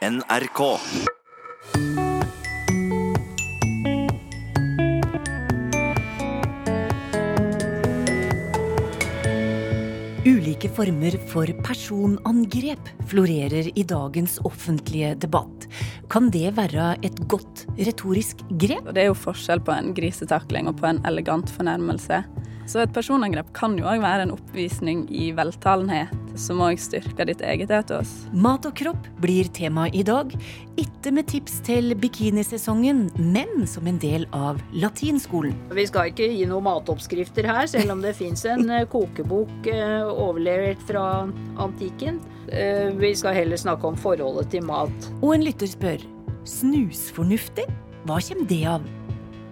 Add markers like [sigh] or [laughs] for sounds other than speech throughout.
NRK. Ulike former for personangrep florerer i dagens offentlige debatt. Kan det være et godt retorisk grep? Det er jo forskjell på en grisetakling og på en elegant fornærmelse. Så et personangrep kan jo òg være en oppvisning i veltalenhet, som òg styrker ditt eget etos. Mat og kropp blir tema i dag. Ikke med tips til bikinisesongen, men som en del av latinskolen. Vi skal ikke gi noen matoppskrifter her, selv om det fins en eh, kokebok eh, overlevert fra antikken. Eh, Vi skal heller snakke om forholdet til mat. Og en lytter spør snusfornuftig? Hva kommer det av?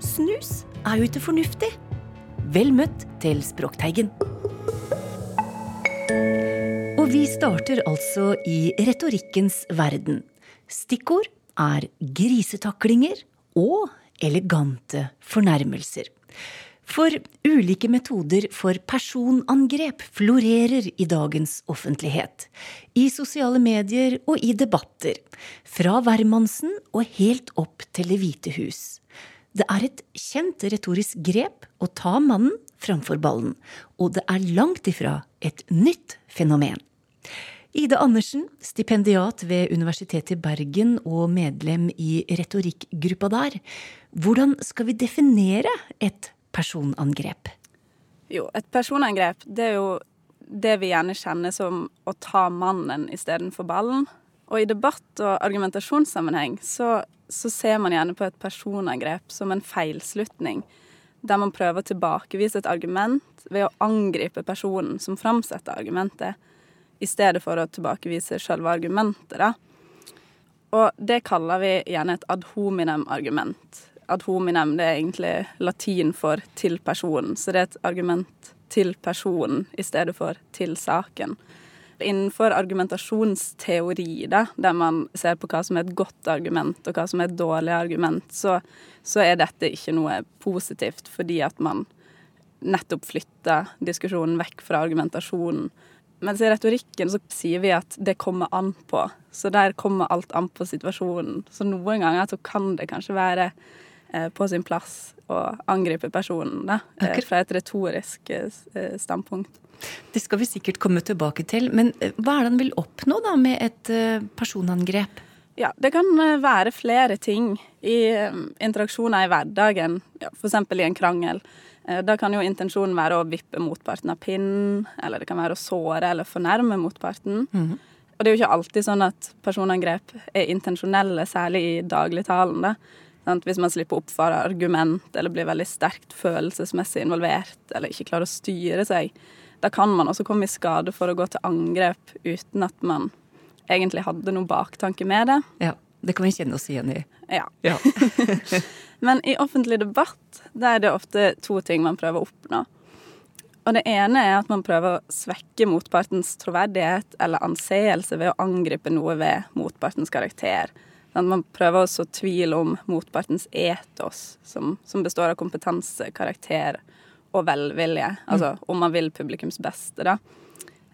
Snus er jo ikke fornuftig. Vel møtt til Språkteigen. Starter altså i retorikkens verden. Stikkord er grisetaklinger og elegante fornærmelser. For ulike metoder for personangrep florerer i dagens offentlighet. I sosiale medier og i debatter. Fra hvermannsen og helt opp til Det hvite hus. Det er et kjent retorisk grep å ta mannen framfor ballen, og det er langt ifra et nytt fenomen. Ida Andersen, stipendiat ved Universitetet i Bergen og medlem i retorikkgruppa der. Hvordan skal vi definere et personangrep? Jo, et personangrep det er jo det vi gjerne kjenner som å ta mannen istedenfor ballen. Og i debatt- og argumentasjonssammenheng så, så ser man gjerne på et personangrep som en feilslutning, der man prøver å tilbakevise et argument ved å angripe personen som framsetter argumentet, i stedet for å tilbakevise selve argumentet. da. Og det kaller vi gjerne et ad hominem-argument. Ad hominem det er egentlig latin for 'til personen', så det er et argument til personen i stedet for til saken. Innenfor argumentasjonsteori, da, der man ser på hva som er et godt argument og hva som er et dårlig argument, så, så er dette ikke noe positivt, fordi at man nettopp flytter diskusjonen vekk fra argumentasjonen. Mens i retorikken så sier vi at det kommer an på. Så der kommer alt an på situasjonen. Så noen ganger så kan det kanskje være eh, på sin plass å angripe personen, da. Eh, fra et retorisk eh, standpunkt. Det skal vi sikkert komme tilbake til, men hva er det han vil oppnå da med et personangrep? Ja, det kan være flere ting i interaksjoner i hverdagen, ja, f.eks. i en krangel. Eh, Da kan jo intensjonen være å vippe motparten av pinnen, eller det kan være å såre eller fornærme motparten. Og det er jo ikke alltid sånn at personangrep er intensjonelle, særlig i dagligtalen. da. Sånn Hvis man slipper opp for argument, eller blir veldig sterkt følelsesmessig involvert, eller ikke klarer å styre seg, da kan man også komme i skade for å gå til angrep uten at man egentlig hadde noen baktanke med det. Ja, det kan vi kjenne oss igjen i. Ja. Ja. [laughs] Men i offentlig debatt der er det ofte to ting man prøver å oppnå. Og det ene er at man prøver å svekke motpartens troverdighet eller anseelse ved å angripe noe ved motpartens karakter. Sånn man prøver å så tvil om motpartens etos, som, som består av kompetanse, karakter og velvilje. Altså om man vil publikums beste, da.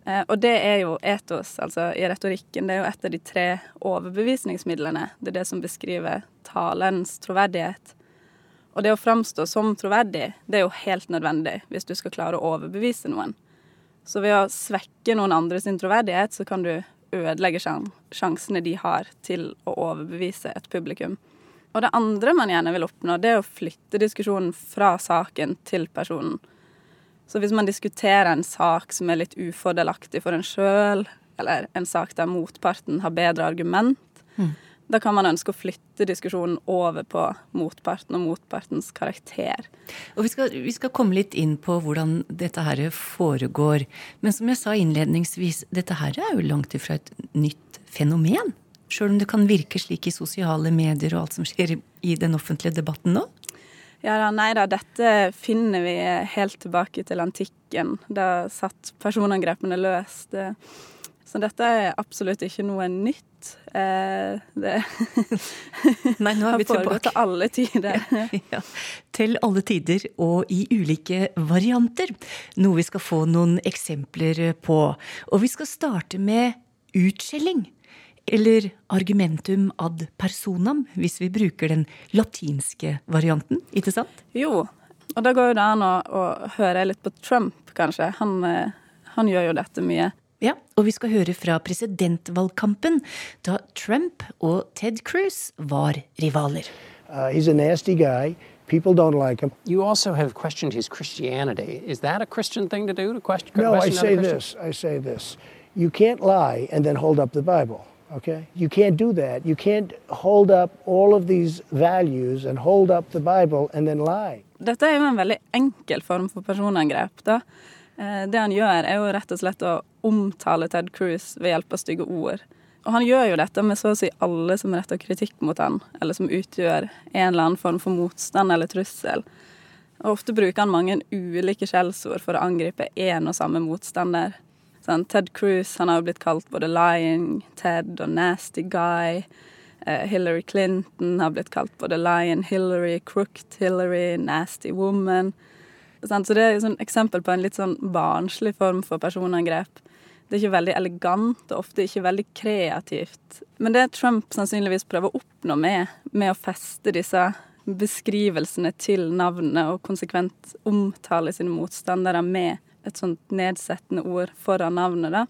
Eh, Og det er jo etos, altså i retorikken. Det er jo et av de tre overbevisningsmidlene. Det er det som beskriver talens troverdighet. Og det å framstå som troverdig, det er jo helt nødvendig hvis du skal klare å overbevise noen. Så ved å svekke noen andre sin troverdighet, så kan du ødelegge sjansene de har til å overbevise et publikum. Og det andre man gjerne vil oppnå, det er å flytte diskusjonen fra saken til personen. Så hvis man diskuterer en sak som er litt ufordelaktig for en sjøl, eller en sak der motparten har bedre argument, da kan man ønske å flytte diskusjonen over på motparten og motpartens karakter. Og vi skal, vi skal komme litt inn på hvordan dette her foregår. Men som jeg sa innledningsvis, dette her er jo langt ifra et nytt fenomen. Sjøl om det kan virke slik i sosiale medier og alt som skjer i- i den offentlige debatten nå. Ja da, nei da, dette finner vi helt tilbake til antikken. Da satt personangrepene løst. Så dette er absolutt ikke noe nytt. Eh, Det [laughs] Nei, nå er vi tilbake. til alle tider. [laughs] Ja, til alle tider og i ulike varianter. Noe vi skal få noen eksempler på. Og vi skal starte med utskjelling. Eller argumentum ad personam, hvis vi bruker den latinske varianten, ikke sant? Jo, og da går jo det an å, å høre litt på Trump, kanskje. Han, eh, han gjør jo dette mye. Ja, og vi skal høre fra presidentvalgkampen, da Trump og Ted Cruz var rivaler. Uh, he's a nasty guy. People don't like him. You also have questioned his Christianity. Is that a Christian thing to do to question? No, I question say another this. I say this. You can't lie and then hold up the Bible. Okay? You can't do that. You can't hold up all of these values and hold up the Bible and then lie. Dette er jo en veldig enkel form for personangrep. da. Eh, Det han gjør, er jo rett og slett å omtale Ted Cruz ved hjelp av stygge ord. Og han gjør jo dette med så å si alle som retter kritikk mot han, eller som utgjør en eller annen form for motstand eller trussel. Og ofte bruker han mange ulike skjellsord for å angripe én og samme motstander. Sånn, Ted Cruz han har jo blitt kalt både lying Ted og nasty guy. Eh, Hillary Clinton har blitt kalt både lion Hillary, crooked Hillary, nasty woman. Sånn, Så det er jo sånn eksempel på en litt sånn barnslig form for personangrep. Det er ikke veldig elegant og ofte ikke veldig kreativt. Men det Trump sannsynligvis prøver å oppnå med, med å feste disse beskrivelsene til navnene og konsekvent omtale sine motstandere med et sånt nedsettende ord foran navnet, da,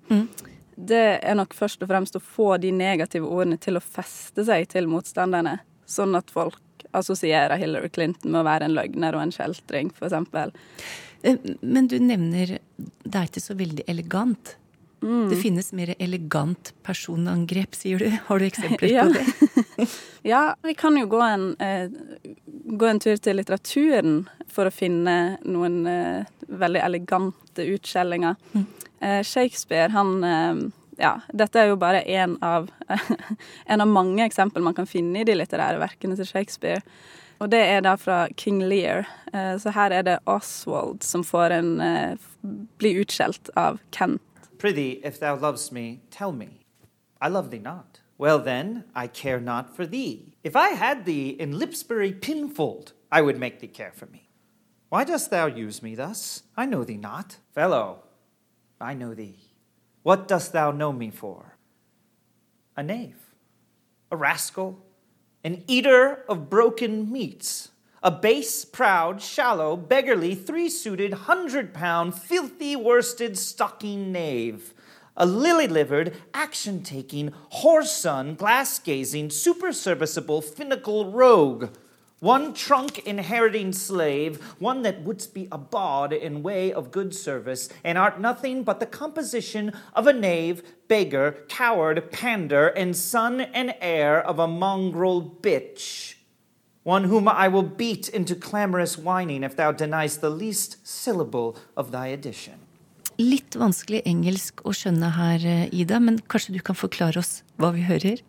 det er nok først og fremst å få de negative ordene til å feste seg til motstanderne, sånn at folk assosierer Hillary Clinton med å være en løgner og en kjeltring, f.eks. Eh, Men du nevner det er ikke så veldig elegant. Det finnes mer elegant personangrep, sier du. Har du eksempler Ja. på det? [laughs] Ja, vi kan jo gå en, eh, gå en tur til litteraturen for å finne noen eh, veldig elegante utskjellinger. Eh, Shakespeare, han eh, Ja, dette er jo bare én av, [laughs] en av mange eksempler man kan finne i de litterære verkene til Shakespeare. Og det er da fra King Lear. Eh, så her er det Oswald som får en blir utskjelt av Kent. Prithee, if thou lovest me, tell me. I love thee not. Well then, I care not for thee. If I had thee in Lipsbury pinfold, I would make thee care for me. Why dost thou use me thus? I know thee not. Fellow, I know thee. What dost thou know me for? A knave, a rascal, an eater of broken meats, a base, proud, shallow, beggarly, three suited, hundred pound, filthy worsted, stocking knave, a lily livered, action taking, whore son, glass gazing, superserviceable, finical rogue. One trunk inheriting slave, one that wouldst be a bawd in way of good service, and art nothing but the composition of a knave, beggar, coward, pander, and son and heir of a mongrel bitch. One whom I will beat into clamorous whining if thou deniest the least syllable of thy addition. Litt vanskelig engelsk å skjønne her, eh, Ida, men kanskje du kan forklare oss hva vi hører?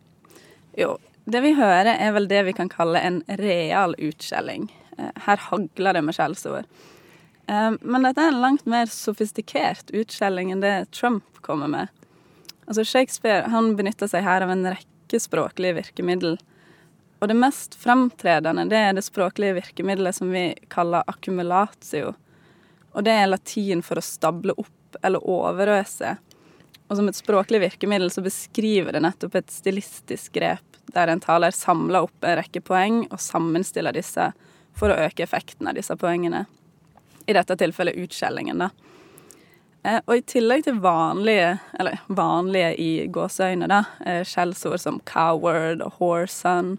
Jo, det vi hører er vel det vi kan kalle en real utskjelling. Eh, Her hagler det med skjellsord. Eh, Men dette er en langt mer sofistikert utskjelling enn det Trump kommer med. Altså Shakespeare han benytter seg her av en rekke språklige virkemiddel. Og det mest fremtredende det er det språklige virkemidlet som vi kaller akkumulatio. Og det er latin for å stable opp eller overøse. Og som et språklig virkemiddel så beskriver det nettopp et stilistisk grep der en taler samler opp en rekke poeng og sammenstiller disse for å øke effekten av disse poengene. I dette tilfellet utskjellingen, da. Eh, Og i tillegg til vanlige, eller vanlige i gåseøyne, da, eh, skjellsord som coward og whoreson,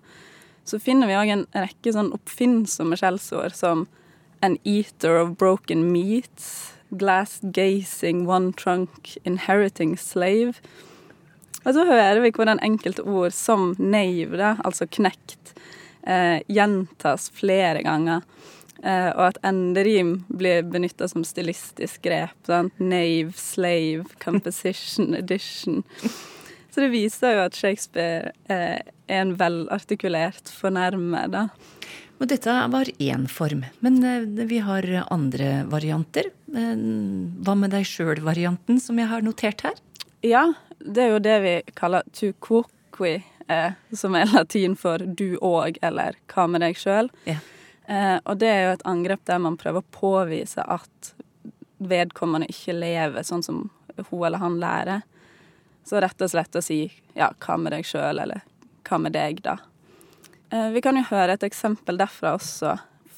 så finner vi òg en rekke sånn oppfinnsomme skjellsord som an eater of broken meats, glass gazing, one trunk, inheriting slave. Og så hører vi hvordan enkelte ord som nave, da, altså knekt, eh, gjentas flere ganger. Eh, og at enderim blir benytta som stilistisk grep. Sant? Nave, slave, composition, edition. Så det viser jo at Shakespeare eh, en velartikulert fornærmer, da. Og dette var én form, men eh, vi har andre varianter. Eh, Hva med deg sjøl-varianten, som jeg har notert her? Ja, det er jo det vi kaller tu quoqui, eh, som er latin for du og, eller hva med deg sjøl. Ja. Eh, og det er jo et angrep der man prøver å påvise at vedkommende ikke lever sånn som hun eller han lærer. Så rett og slett å si ja, hva med deg sjøl, eller hva med deg, da? Eh, vi kan jo høre et eksempel derfra også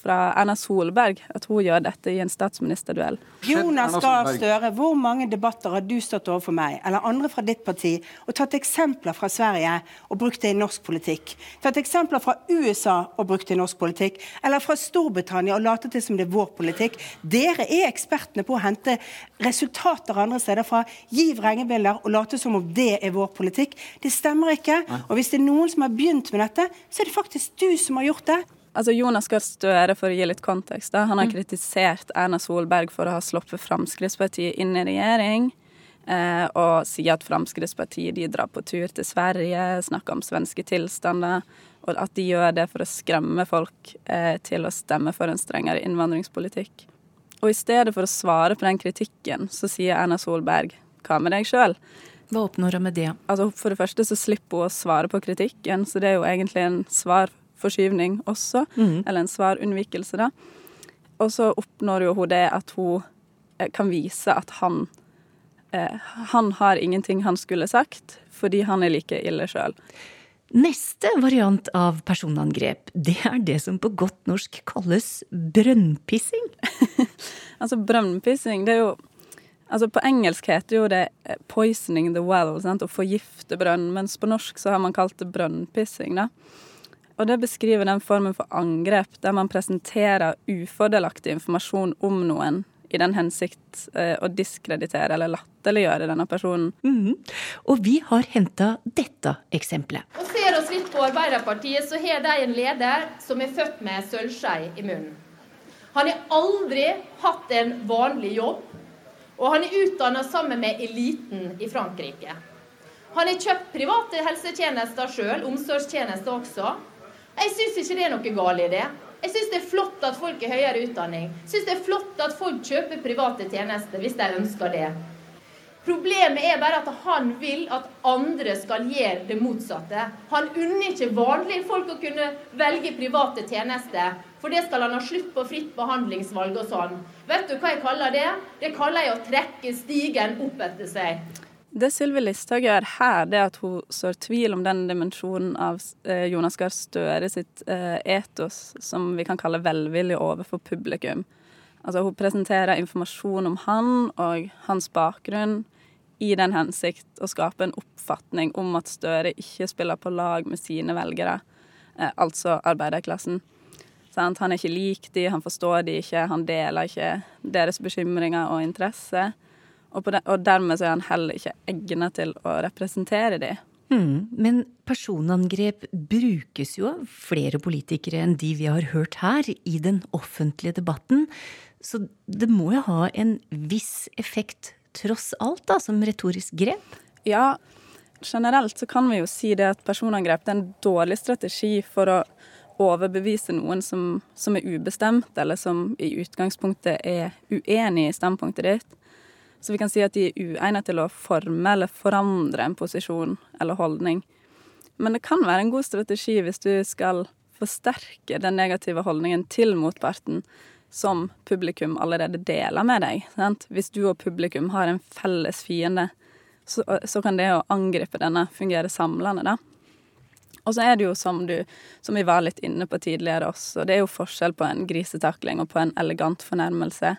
fra Erna Solberg at hun gjør dette i en statsministerduell. Jonas Gahr Støre, hvor mange debatter har du stått overfor meg eller andre fra ditt parti og tatt eksempler fra Sverige og brukt det i norsk politikk? Tatt eksempler fra USA og brukt det i norsk politikk? Eller fra Storbritannia og latet til som det er vår politikk? Dere er ekspertene på å hente resultater andre steder fra. Gi vrengebilder og late som om det er vår politikk. Det stemmer ikke. Og hvis det er noen som har begynt med dette, så er det faktisk du som har gjort det. Altså Jonas Gahr Støre, for å gi litt kontekst, da, han har mm. kritisert Erna Solberg for å ha sluppet Fremskrittspartiet inn i regjering. Eh, og sier at Fremskrittspartiet de drar på tur til Sverige, snakker om svenske tilstander. Og at de gjør det for å skremme folk eh, til å stemme for en strengere innvandringspolitikk. Og i stedet for å svare på den kritikken, så sier Erna Solberg hva med deg sjøl? Hva oppnår hun med det? Altså, for det første så slipper hun å svare på kritikken, så det er jo egentlig en svar forskyvning også, mm. eller en svarunnvikelse, da. Og så oppnår jo hun det at hun eh, kan vise at han eh, Han har ingenting han skulle sagt, fordi han er like ille sjøl. Neste variant av personangrep, det er det som på godt norsk kalles brønnpissing. [laughs] altså brønnpissing, det er jo Altså På engelsk heter jo det eh, 'poisoning the well', sant? å forgifte brønn, mens på norsk så har man kalt det brønnpissing. da. Og det beskriver den formen for angrep der man presenterer ufordelaktig informasjon om noen i den hensikt eh, å diskreditere eller latterliggjøre denne personen. Mm. Og vi har henta dette eksempelet. Og Ser oss litt på Arbeiderpartiet, så har de en leder som er født med sølvskei i munnen. Han har aldri hatt en vanlig jobb, og han er utdanna sammen med eliten i Frankrike. Han har kjøpt private helsetjenester sjøl, omsorgstjenester også. Jeg syns ikke det er noe galt i det. Jeg syns det er flott at folk har høyere utdanning. Jeg syns det er flott at folk kjøper private tjenester hvis de ønsker det. Problemet er bare at han vil at andre skal gjøre det motsatte. Han unner ikke vanlige folk å kunne velge private tjenester. For det skal han ha slutt på fritt behandlingsvalg og sånn. Vet du hva jeg kaller det? Det kaller jeg å trekke stigen opp etter seg. Det Sylvi Listhaug gjør her, det er at hun sår tvil om den dimensjonen av eh, Jonas Gahr Støre sitt eh, etos som vi kan kalle velvillig overfor publikum. Altså Hun presenterer informasjon om han og hans bakgrunn i den hensikt å skape en oppfatning om at Støre ikke spiller på lag med sine velgere, eh, altså arbeiderklassen. Han er ikke lik de, han forstår de ikke, han deler ikke deres bekymringer og interesser. Og, de, og, dermed så er han heller ikke egnet til å representere de. Mm, men personangrep brukes jo av flere politikere enn de vi har hørt her i den offentlige debatten. Så det må jo ha en viss effekt tross alt, da, som retorisk grep? Ja, generelt så kan vi jo si det at personangrep er en dårlig strategi for å overbevise noen som, som er ubestemt, eller som i utgangspunktet er uenig i standpunktet ditt. Så vi kan si at de er uegnet til å forme eller forandre en posisjon eller holdning. Men det kan være en god strategi hvis du skal forsterke den negative holdningen til motparten som publikum allerede deler med deg. Sant? Hvis du og publikum har en felles fiende, så, så kan det å angripe denne fungere samlende, da. Og så er det jo som, du, som vi var litt inne på tidligere også, det er jo forskjell på en grisetakling og på en elegant fornærmelse.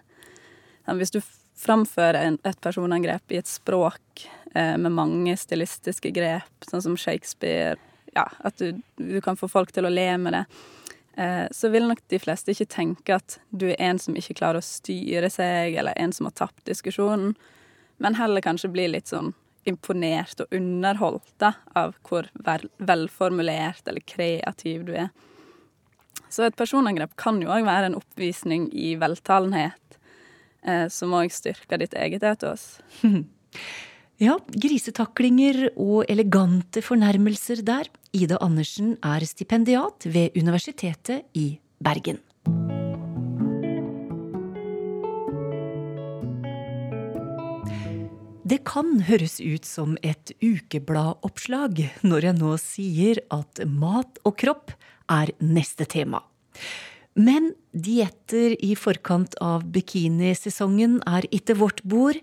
Hvis du framføre et personangrep i et språk eh, med mange stilistiske grep, sånn som Shakespeare Ja, at du, du kan få folk til å le med det. Eh, så vil nok de fleste ikke tenke at du er en som ikke klarer å styre seg, eller en som har tapt diskusjonen, men heller kanskje bli litt sånn imponert og underholdt da, av hvor vel, velformulert eller kreativ du er. Så et personangrep kan jo òg være en oppvisning i veltalenhet som òg styrker ditt eget etos. [laughs] Ja, grisetaklinger og elegante fornærmelser der. Ida Andersen er stipendiat ved Universitetet i Bergen. Det kan høres ut som et ukebladoppslag når jeg nå sier at mat og kropp er neste tema. Men dietter i forkant av bikinisesongen er ikke vårt bord.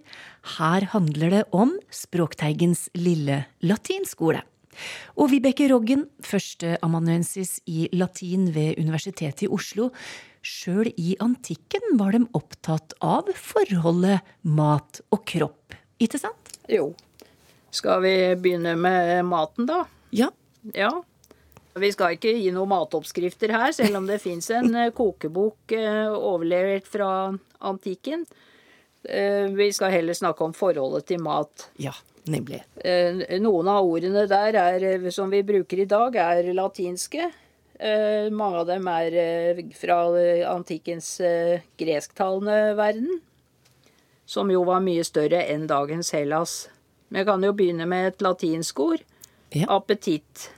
Her handler det om Språkteigens lille latinskole. Og Vibeke Roggen, førsteamanuensis i latin ved Universitetet i Oslo. Sjøl i antikken var de opptatt av forholdet mat og kropp, ikke sant? Jo. Skal vi begynne med maten, da? Ja. Ja. Vi skal ikke gi noen matoppskrifter her, selv om det fins en eh, kokebok eh, overlevert fra antikken. Eh, Vi skal heller snakke om forholdet til mat. Ja, nemlig. Noen av ordene der er, som vi bruker i dag, er latinske. Mange av dem er fra antikkens gresktalende verden, som jo var mye større enn dagens Hellas. Men jeg kan jo begynne med et latinsk ord. Ja. Appetitt.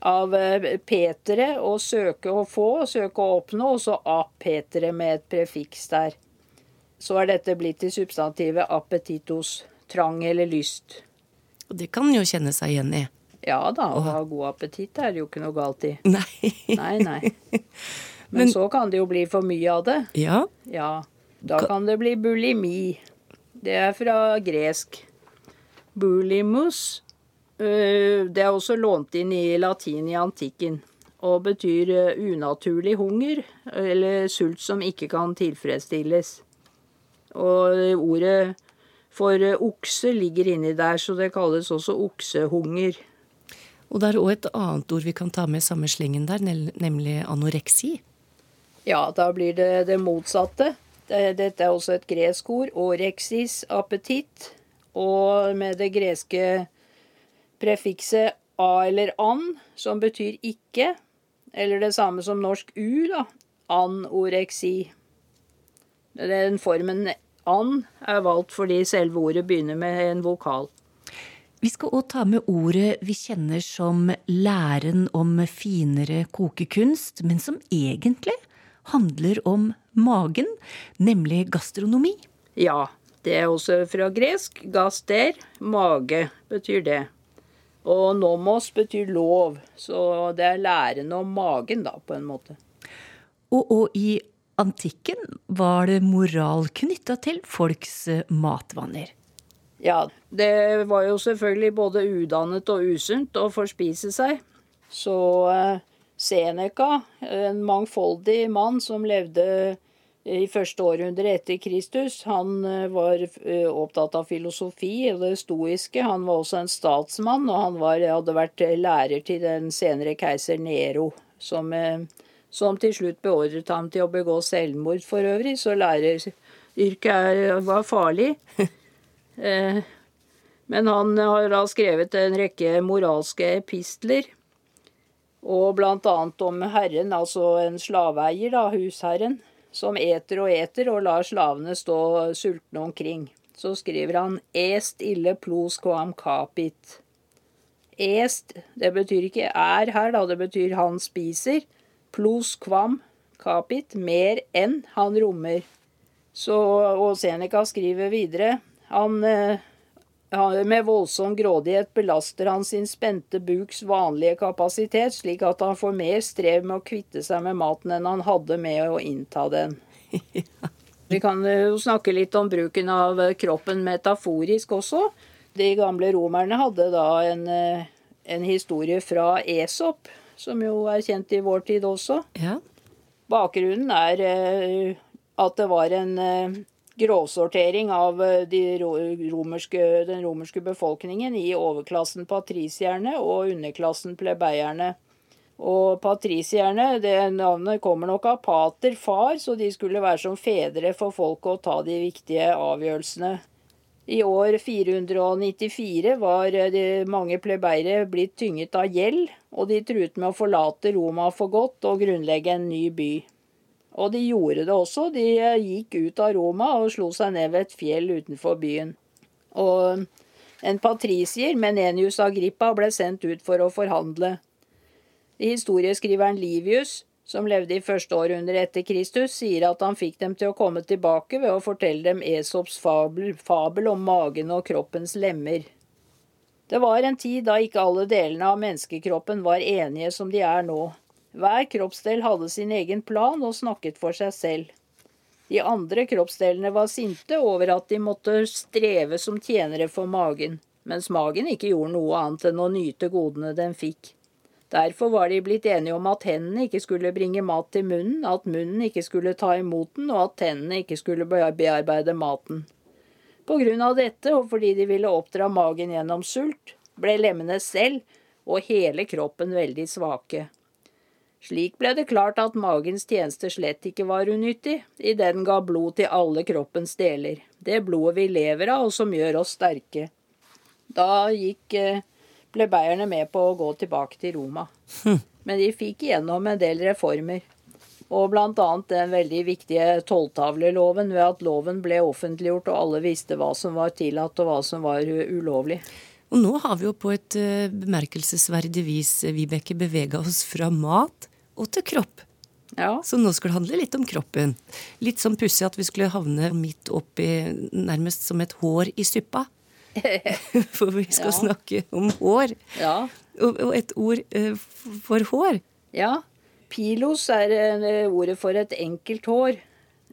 Av eh, petere, å søke å få, søke å oppnå, og så apetere med et prefiks der. Så er dette blitt til substantivet appetitos, trang eller lyst. Og det kan jo kjenne seg igjen i. Ja da, å ha god appetitt er det jo ikke noe galt i. [laughs] Nei. Nei, nei. [laughs] Men, Men- så kan det jo bli for mye av det. Ja. Ja. Da kan det bli bulimi. Det er fra gresk. Bulimus. Øh, Det er også lånt inn i latin i antikken. Og betyr øh, unaturlig hunger, eller sult som ikke kan tilfredsstilles. Og ordet for øh, okse ligger inni der, så det kalles også oksehunger. Og det er òg et annet ord vi kan ta med i samme slengen der, nemlig anoreksi. Ja, da blir det det motsatte. Dette er også et gresk ord. Orexis, appetitt. Og med det greske prefikset a eller an, som betyr ikke. Eller det samme som norsk u, da. Anoreksi. Den formen an er valgt fordi selve ordet begynner med en vokal. Vi skal òg ta med ordet vi kjenner som læren om finere kokekunst, men som egentlig handler om magen, nemlig gastronomi. Ja, det er også fra gresk. Gaster, mage, betyr det. Og nomos betyr lov, så det er læren om magen, da, på en måte. Og, og i antikken var det moral knytta til folks eh, matvaner. Ja, det var jo selvfølgelig både udannet og usunt å forspise seg. Så eh, Seneca, en mangfoldig mann som levde i første århundre etter Kristus, han eh, var eh, opptatt av filosofi og det stoiske. Han var også en statsmann, og han var, hadde vært lærer til den senere keiser Nero, som, eh, som til slutt beordret ham til å begå selvmord for øvrig, så læreryrket er- var farlig. [laughs] Men han har da skrevet en rekke moralske epistler. Og annet om herren, altså en slaveeier, da, husherren, som eter og eter og lar slavene stå sultne omkring. Så skriver han 'est ille plos quam capit'. Est, det betyr ikke er her, da, det betyr han spiser. Plos quam capit, mer enn han rommer. Så, og Seneca skriver videre han, eh, Med voldsom grådighet belaster han sin spente buks vanlige kapasitet, slik at han får mer strev med å kvitte seg med maten enn han hadde med å innta den. [laughs] Vi kan eh, jo snakke litt om bruken av eh, kroppen metaforisk også. De gamle romerne hadde da en, eh, en historie fra Esop, som jo er kjent i vår tid også. Ja. Bakgrunnen er at det var en grovsortering av eh, de romerske, den romerske befolkningen i overklassen patrisierne og underklassen plebeierne. Og patrisierne, det navnet kommer nok av pater, far, så de skulle være som fedre for folket og ta de viktige avgjørelsene. I år 494 var eh, mange plebeiere blitt tynget av gjeld, og de truet med å forlate Roma for godt og grunnlegge en ny by. Og de gjorde det også. De eh, gikk ut av Roma og slo seg ned ved et fjell utenfor byen. Og en patrisier, Menenius Agrippa, ble sendt ut for å forhandle. Historieskriveren Livius, som levde i første århundre etter Kristus, sier at han fikk dem til å komme tilbake ved å fortelle dem Esops fabel, fabel om magen og kroppens lemmer. Det var en tid da ikke alle delene av menneskekroppen var enige som de er nå. Hver kroppsdel hadde sin egen plan og snakket for seg selv. De andre kroppsdelene var sinte over at de måtte streve som tjenere for magen, mens magen ikke gjorde noe annet enn å nyte godene den fikk. Derfor var de blitt enige om at hendene ikke skulle bringe mat til munnen, at munnen ikke skulle ta imot den, og at tennene ikke skulle bearbeide maten. På grunn av dette, og fordi de ville oppdra magen gjennom sult, ble lemmene selv og hele kroppen veldig svake. Slik ble det klart at magens tjeneste slett ikke var unyttig, idet den ga blod til alle kroppens deler, det blodet vi lever av og som gjør oss sterke. Da gikk eh, plebeierne med på å gå tilbake til Roma. Men de fikk igjennom en del reformer. Og bl.a. den veldig viktige tolvtavleloven ved at loven ble offentliggjort og alle visste hva som var tillatt og hva som var ulovlig. Og nå har vi jo på et eh, bemerkelsesverdig vis, Vibeke, bevega oss fra mat og til kropp. Ja. Så nå skulle det handle litt om kroppen. Litt sånn pussig at vi skulle havne midt oppi nærmest som et hår i suppa. [laughs] For vi skal Ja. snakke om hår. Ja. Og, og et ord eh, for hår. ja. Pilos er eh, ordet for et enkelt hår,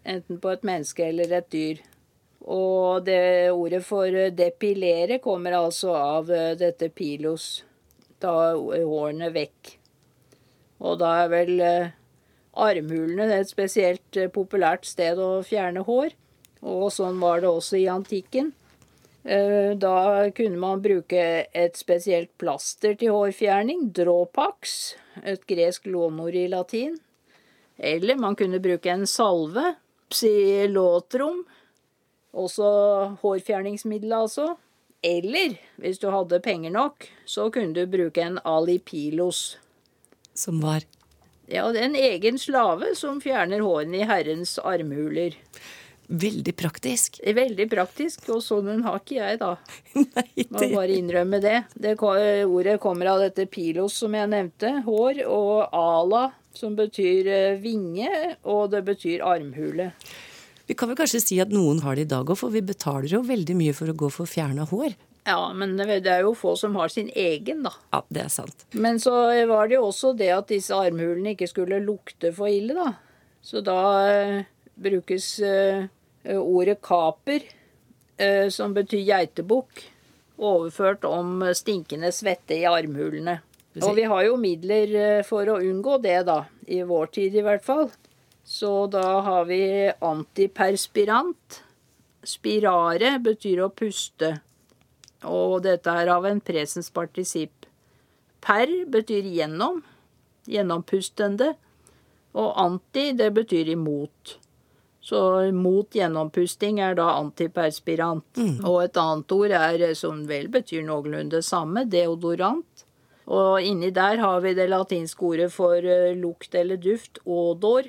enten på et menneske eller et dyr. Og det ordet for eh, depilere kommer altså av eh, dette pilos, ta hårene vekk. Og da er vel eh, armhulene et spesielt eh, populært sted å fjerne hår. Og sånn var det også i antikken. Eh, Da kunne man bruke et spesielt plaster til hårfjerning, dropax, et gresk lånord i latin. Eller man kunne bruke en salve, psilotrum, også hårfjerningsmiddel altså. Eller, hvis du hadde penger nok, så kunne du bruke en alipilos. Som var Ja, det er en egen slave som fjerner hårene i herrens armhuler. veldig praktisk. Veldig praktisk, og sånn har ikke jeg, da. [laughs] Nei, Må bare innrømme det. det. Ordet kommer av dette pilos som jeg nevnte, hår, og ala, som betyr eh, vinge, og det betyr armhule. Vi kan vel kanskje si at noen har det i dag òg, for vi betaler jo veldig mye for å gå for fjerna hår. Ja, men det er jo få som har sin egen, da. Ja, det er sant. Men så var det jo også det at disse armhulene ikke skulle lukte for ille, da. Så da eh, brukes eh, ordet kaper, eh, som betyr geitebukk, overført om stinkende svette i armhulene. Og vi har jo midler eh, for å unngå det, da. I vår tid i hvert fall. Så da har vi antiperspirant. Spirare betyr å puste. Og dette er av en presens partisipp. Per betyr gjennom, gjennompustende. Og anti, det betyr imot. Så mot gjennompusting er da antiperspirant. Og et annet ord er, som vel betyr noenlunde det samme, deodorant. Og inni der har vi det latinske ordet for eh, lukt eller duft, odor,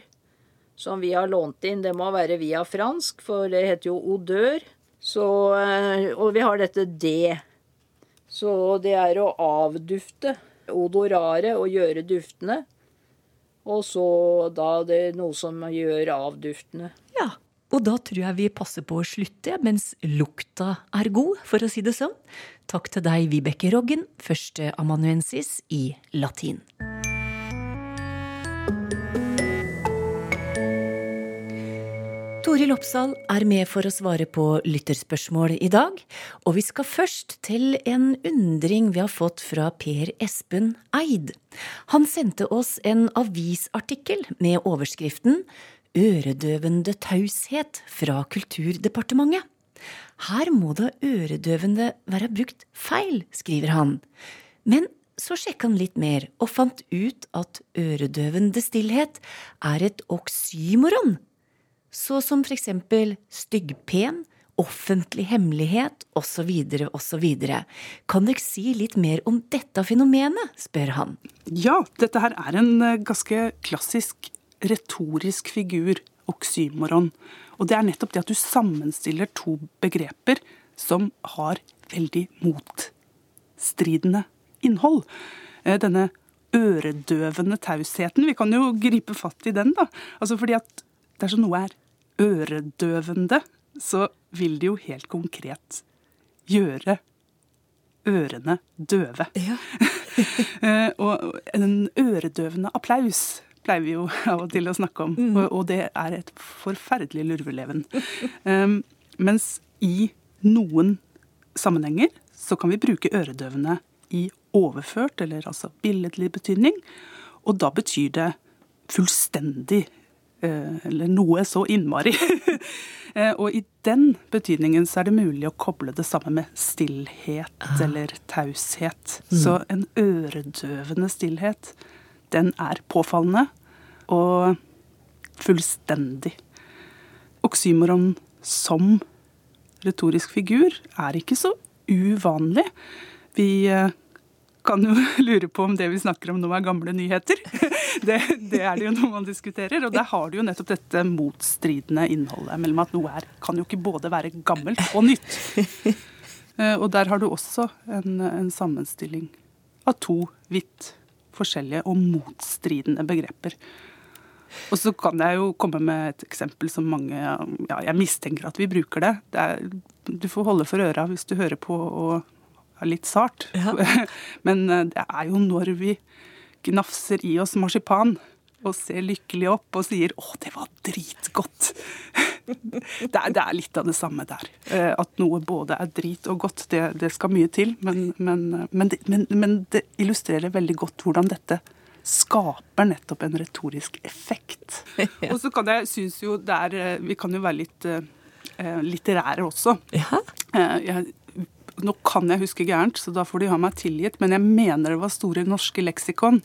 som vi har lånt inn. Det må være via fransk, for det heter jo odør. Så, eh, og vi har dette D. Så det er å avdufte. Odorare, å gjøre duftende. Og så da det er noe som gjør avduftende. Ja, og da tror jeg vi passer på å slutte mens lukta er god, for å si det sånn. Takk til deg, Vibeke Roggen, første amanuensis i latin. Toril Oppsal er med for å svare på lytterspørsmål i dag, og vi skal først til en undring vi har fått fra Per Espen Eid. Han sendte oss en avisartikkel med overskriften Øredøvende taushet fra Kulturdepartementet. Her må da øredøvende være brukt feil, skriver han. Men så sjekka han litt mer og fant ut at øredøvende stillhet er et oksymoron så som eksempel styggpen, offentlig hemmelighet osv. osv. Kan dere si litt mer om dette fenomenet, spør han. Ja, dette her er en eh, ganske klassisk retorisk figur, oksymoron. Og det er nettopp det at du sammenstiller to begreper som har veldig motstridende innhold. Eh, Denne øredøvende tausheten, vi kan jo gripe fatt i den, da. Altså fordi at dersom noe er øredøvende, så vil det jo helt konkret gjøre ørene døve. Ja. [laughs] Eh, og en øredøvende applaus pleier vi jo av og til å snakke om, mm. og, det er et forferdelig lurveleven. Um, mens i noen sammenhenger så kan vi bruke øredøvende i overført, eller altså billedlig betydning, og da betyr det fullstendig eller noe så innmari. [laughs] Eh, og i den betydningen så er det mulig å koble det sammen med stillhet ah. eller taushet. Mm. Så en øredøvende stillhet, den er påfallende og fullstendig. Oksymoron som retorisk figur er ikke så uvanlig. Vi eh, kan jo [laughs] lure på om det vi snakker om nå er gamle nyheter. [laughs] Det, det er det jo noe man diskuterer. Og der har du jo nettopp dette motstridende innholdet mellom at noe er, kan jo ikke både være gammelt og nytt. [laughs] Eh, og der har du også en, en sammenstilling av to vidt forskjellige og motstridende begreper. Og så kan jeg jo komme med et eksempel som mange Ja, jeg mistenker at vi bruker det. det er, du får holde for øra hvis du hører på og litt sart. Ja. [laughs] Men eh, det er jo når vi gnafser i oss marsipan og ser lykkelig opp og sier 'Å, det var dritgodt'. [laughs] Det er, det er, litt av det samme der. Eh, at noe både er drit og godt, det, det skal mye til. Men, men, men, det, men, det, illustrerer veldig godt hvordan dette skaper nettopp en retorisk effekt. [laughs] Ja. Og så kan jeg synes jo det er eh, Vi kan jo være litt litterære også. Ja. Jeg nå kan jeg huske gærent, så da får de ha meg tilgitt, men jeg mener det var Store norske leksikon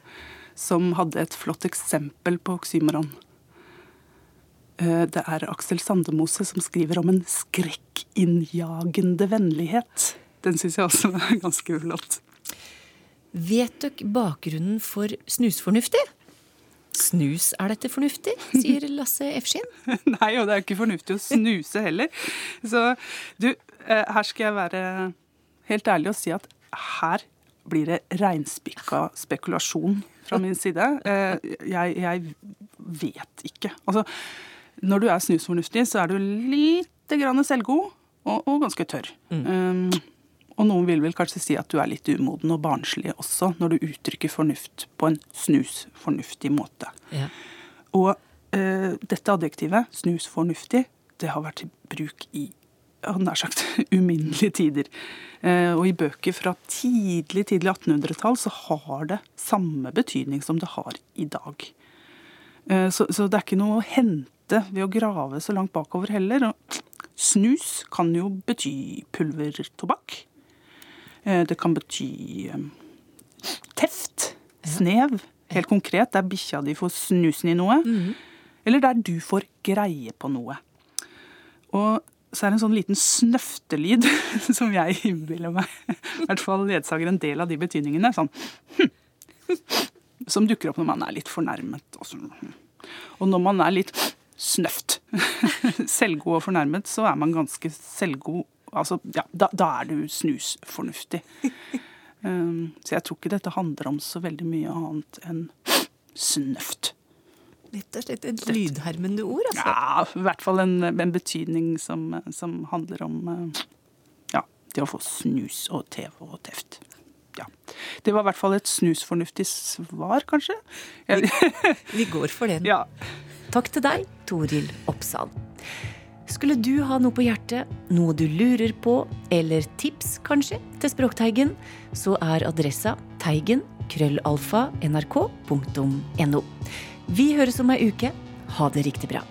som hadde et flott eksempel på oksymoron. Eh, det er Aksel Sandemose som skriver om en skrekkinnjagende vennlighet. Den syns jeg også er ganske flott. Vet dere bakgrunnen for snusfornuftig? Snus, er dette fornuftig? sier [laughs] Lasse Efskin. Nei, og det er ikke fornuftig å snuse heller. Så du, her skal jeg være helt ærlig og si at her blir det reinspikka spekulasjon fra min side. Eh, jeg, jeg vet ikke. Altså, når du er snusfornuftig, så er du lite grann selvgod og, og ganske tørr. Mm. Um, og noen vil vel kanskje si at du er litt umoden og barnslig også, når du uttrykker fornuft på en snusfornuftig måte. Ja. Og uh, dette adjektivet, snusfornuftig, det har vært i bruk i nær sagt [laughs] uminnelige tider. Uh, og i bøker fra tidlig tidlig 1800-tall så har det samme betydning som det har i dag. Uh, så, så, det er ikke noe å hente ved å grave så langt bakover heller. Snus kan jo bety pulvertobakk. Eh, det kan bety eh, teft, snev. Helt konkret, der bikkja di får snusen i noe. Mm. Eller der du får greie på noe. Og så er det en sånn liten snøftelyd [laughs] som jeg innbiller meg i hvert fall ledsager en del av de betydningene. Sånn Som dukker opp når man er litt fornærmet. Og når man er litt snøft, [laughs] selvgod og fornærmet, så er man ganske selvgod Altså, ja, da, da er du snusfornuftig. um, så jeg tror ikke dette handler om så veldig mye annet enn snøft. Rett og slett et lydhermende ord, altså? Ja, i hvert fall en, en betydning som, som, handler om uh, ja, det å få snus og TV og teft. Ja. Det var i hvert fall et snusfornuftig svar, kanskje. Vi, [laughs] vi går for den. Ja. Takk til deg, Toril Oppsal. Skulle du ha noe på hjertet, noe du lurer på, eller tips kanskje, til Språkteigen, så er adressa teigen krøllalfa nrk.no. Vi høres om ei uke. Ha det riktig bra.